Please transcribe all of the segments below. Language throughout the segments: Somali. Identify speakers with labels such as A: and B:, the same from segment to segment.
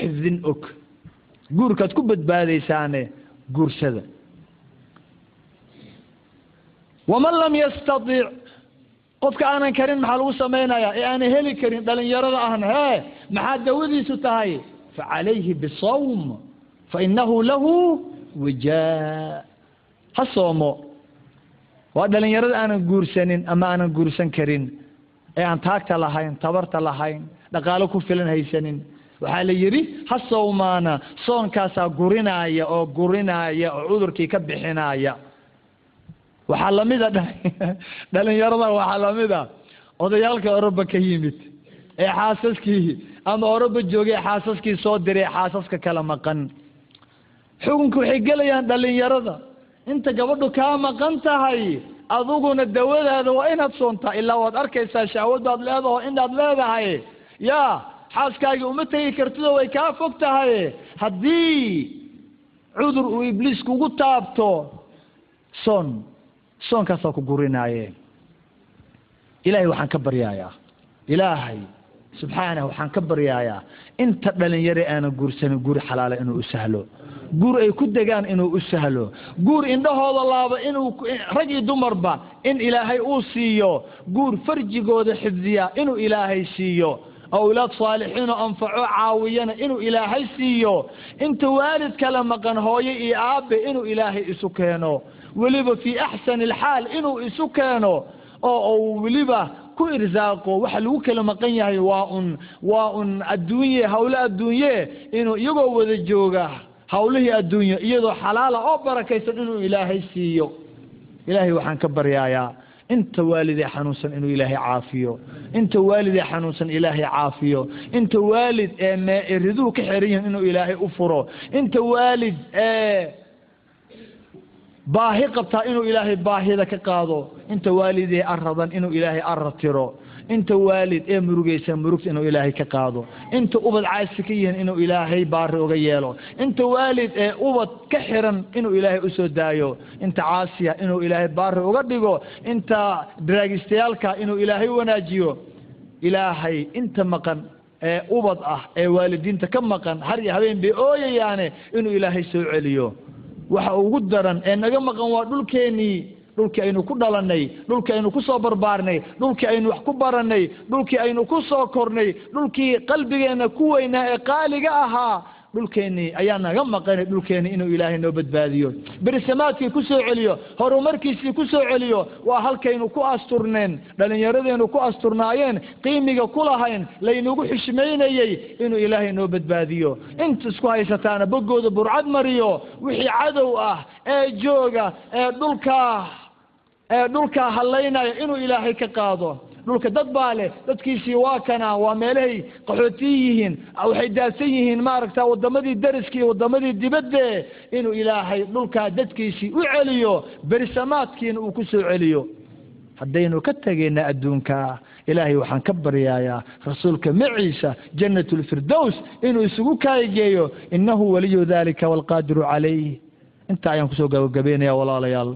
A: xifdin og. Guurkaad ku badbaadaysaane guursada waman lam yastadiic qofka aanan karin maxaa lagu samaynayaa ee aanan heli karin dhalinyarada ahna hee maxaa dawadiisu tahay? Facalayhi bisawm fainahu lahu wijaa ha soomo. Waa dhalinyarada aanan guursanin ama aanan guursan karin. Ee aan taagta lahayn tabarta lahayn dhaqaalo ku filan haysanin waxaa la yidhi ha sowmaana soonkaasaa gurinaaya oo gurinaaya oo cudurkii ka bixinaaya. Waxaa lamida dhalinyarada waxaa lamida odayaalka oroba ka yimid ee xaasaskii ama oroba joogay xaasaskii soo diray xaasaska kala maqan. Xukunka waxay gelayaan dhalinyarada inta gabadhu kaa maqan tahay adiguna dawadaada waa inaad soontaa ilaa waad arkaysaa shahwadaad leedaho inaad leedahay. Ya xaaskaagii uma tegi kartidoo way kaa fog tahay. Haddii cudur uu ibliis kugu taabto soon soonkaasaa ku gurinaaye ilaahay waxaan ka baryaayaa. Ilaahay subxaanah waxaan ka baryaayaa. Inta dhalinyare aanan guursanin guri xalaala inuu u sahlo. Guur ay ku degaan inuu u sahlo. Guur indhahooda laaba inuu rag iyo dumarba in ilaahay uu siiyo. Guur farjigooda xifdiya inuu ilaahay siiyo awlaad saalixiinoo anfaco caawiyana inuu ilaahay siiyo inta waalid kala maqan hooyo iyo aabe inuu ilaahay isu keeno weliba fii axsani alxaal inuu isu keeno oo uu weliba ku irsaaqo waxa lagu kala maqan yahay waa un waa un adduunye hawle adduunye inuu iyagoo wada jooga hawlihii adduunye iyadoo xalaala oo barakaysan inuu ilaahay siiyo ilaahay waxaan ka baryaayaa inta waalidee xanuunsan inuu ilaahay caafiyo. Inta waalidee xanuunsan ilaahay caafiyo. Inta waalid ee mee riduhu ka xeran yihiin inuu ilaahay u furo. Inta waalid ee baahi qabtaa inuu ilaahay baahida ka qaado. Inta waalidee aradan inuu ilaahay ara tiro inta waalid ee murugaysan murugta inuu ilaahay ka qaado. Inta ubad caasi ka yihiin inuu ilaahay baari uga yeelo. Inta waalid ee ubad ka xiran inuu ilaahay u soo daayo. Inta caasiya inuu ilaahay baari uga dhigo. Inta daraagistayaalka inuu ilaahay wanaajiyo. Ilaahay inta maqan ee ubad ah ee waalidiinta ka maqan har iyo habeen bay ooyayaane inuu ilaahay soo celiyo. Waxa ugu daran ee naga maqan waa dhulkeenii dhulkii aynu ku dhalanay dhulkii aynu ku soo barbaarnay dhulkii aynu wax ku baranay dhulkii aynu ku soo kornay dhulkii qalbigeenna ku weynaa ee qaaliga ahaa dhulkeennii ayaa naga maqanay dhulkeennii inuu ilaahay noo badbaadiyo. Berisamaadkii ku soo celiyo horumarkiisii ku soo celiyo waa halkaynu ku asturneen dhallinyaradeenu ku asturnaayeen qiimiga ku lahayn laynagu xishmaynayey inuu ilaahay noo badbaadiyo. Inta isku haysataana boggooda burcad mariyo wixii cadow ah ee jooga ee dhulkaa ee dhulkaa hallaynaya inuu ilaahay ka qaado. Dhulka dad baa leh dadkiisii waa kana waa meelahay qaxootiyi yihiin waxay daadsan yihiin maaragta wadamadii dariska iyo wadamadii dibadde inuu ilaahay dhulkaa dadkiisii u celiyo berisamaadkiina uu ku soo celiyo. Haddaynu ka tegayna adduunka ilaahay waxaan ka baryayaa rasuulka maciisa jannat lfirdows inuu isugu kaayigeeyo innahu waliyu dalika waalqaadiru calayh. Inta ayaan ku soo gabagabeynaya walaalayaal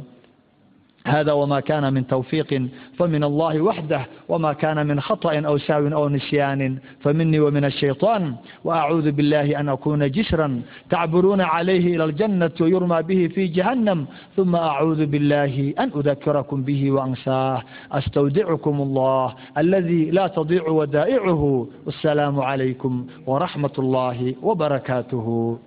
A: هذا وما كان من توفيق فمن الله وحده وما كان من خطأ أو سهو أو نسيان فمني ومن الشيطان وأعوذ بالله أن أكون جسرا تعبرون عليه إلى الجنة ويرمى به في جهنم ثم أعوذ بالله أن أذكركم به وأنساه أستودعكم الله الذي لا تضيع ودائعه والسلام عليكم ورحمة الله وبركاته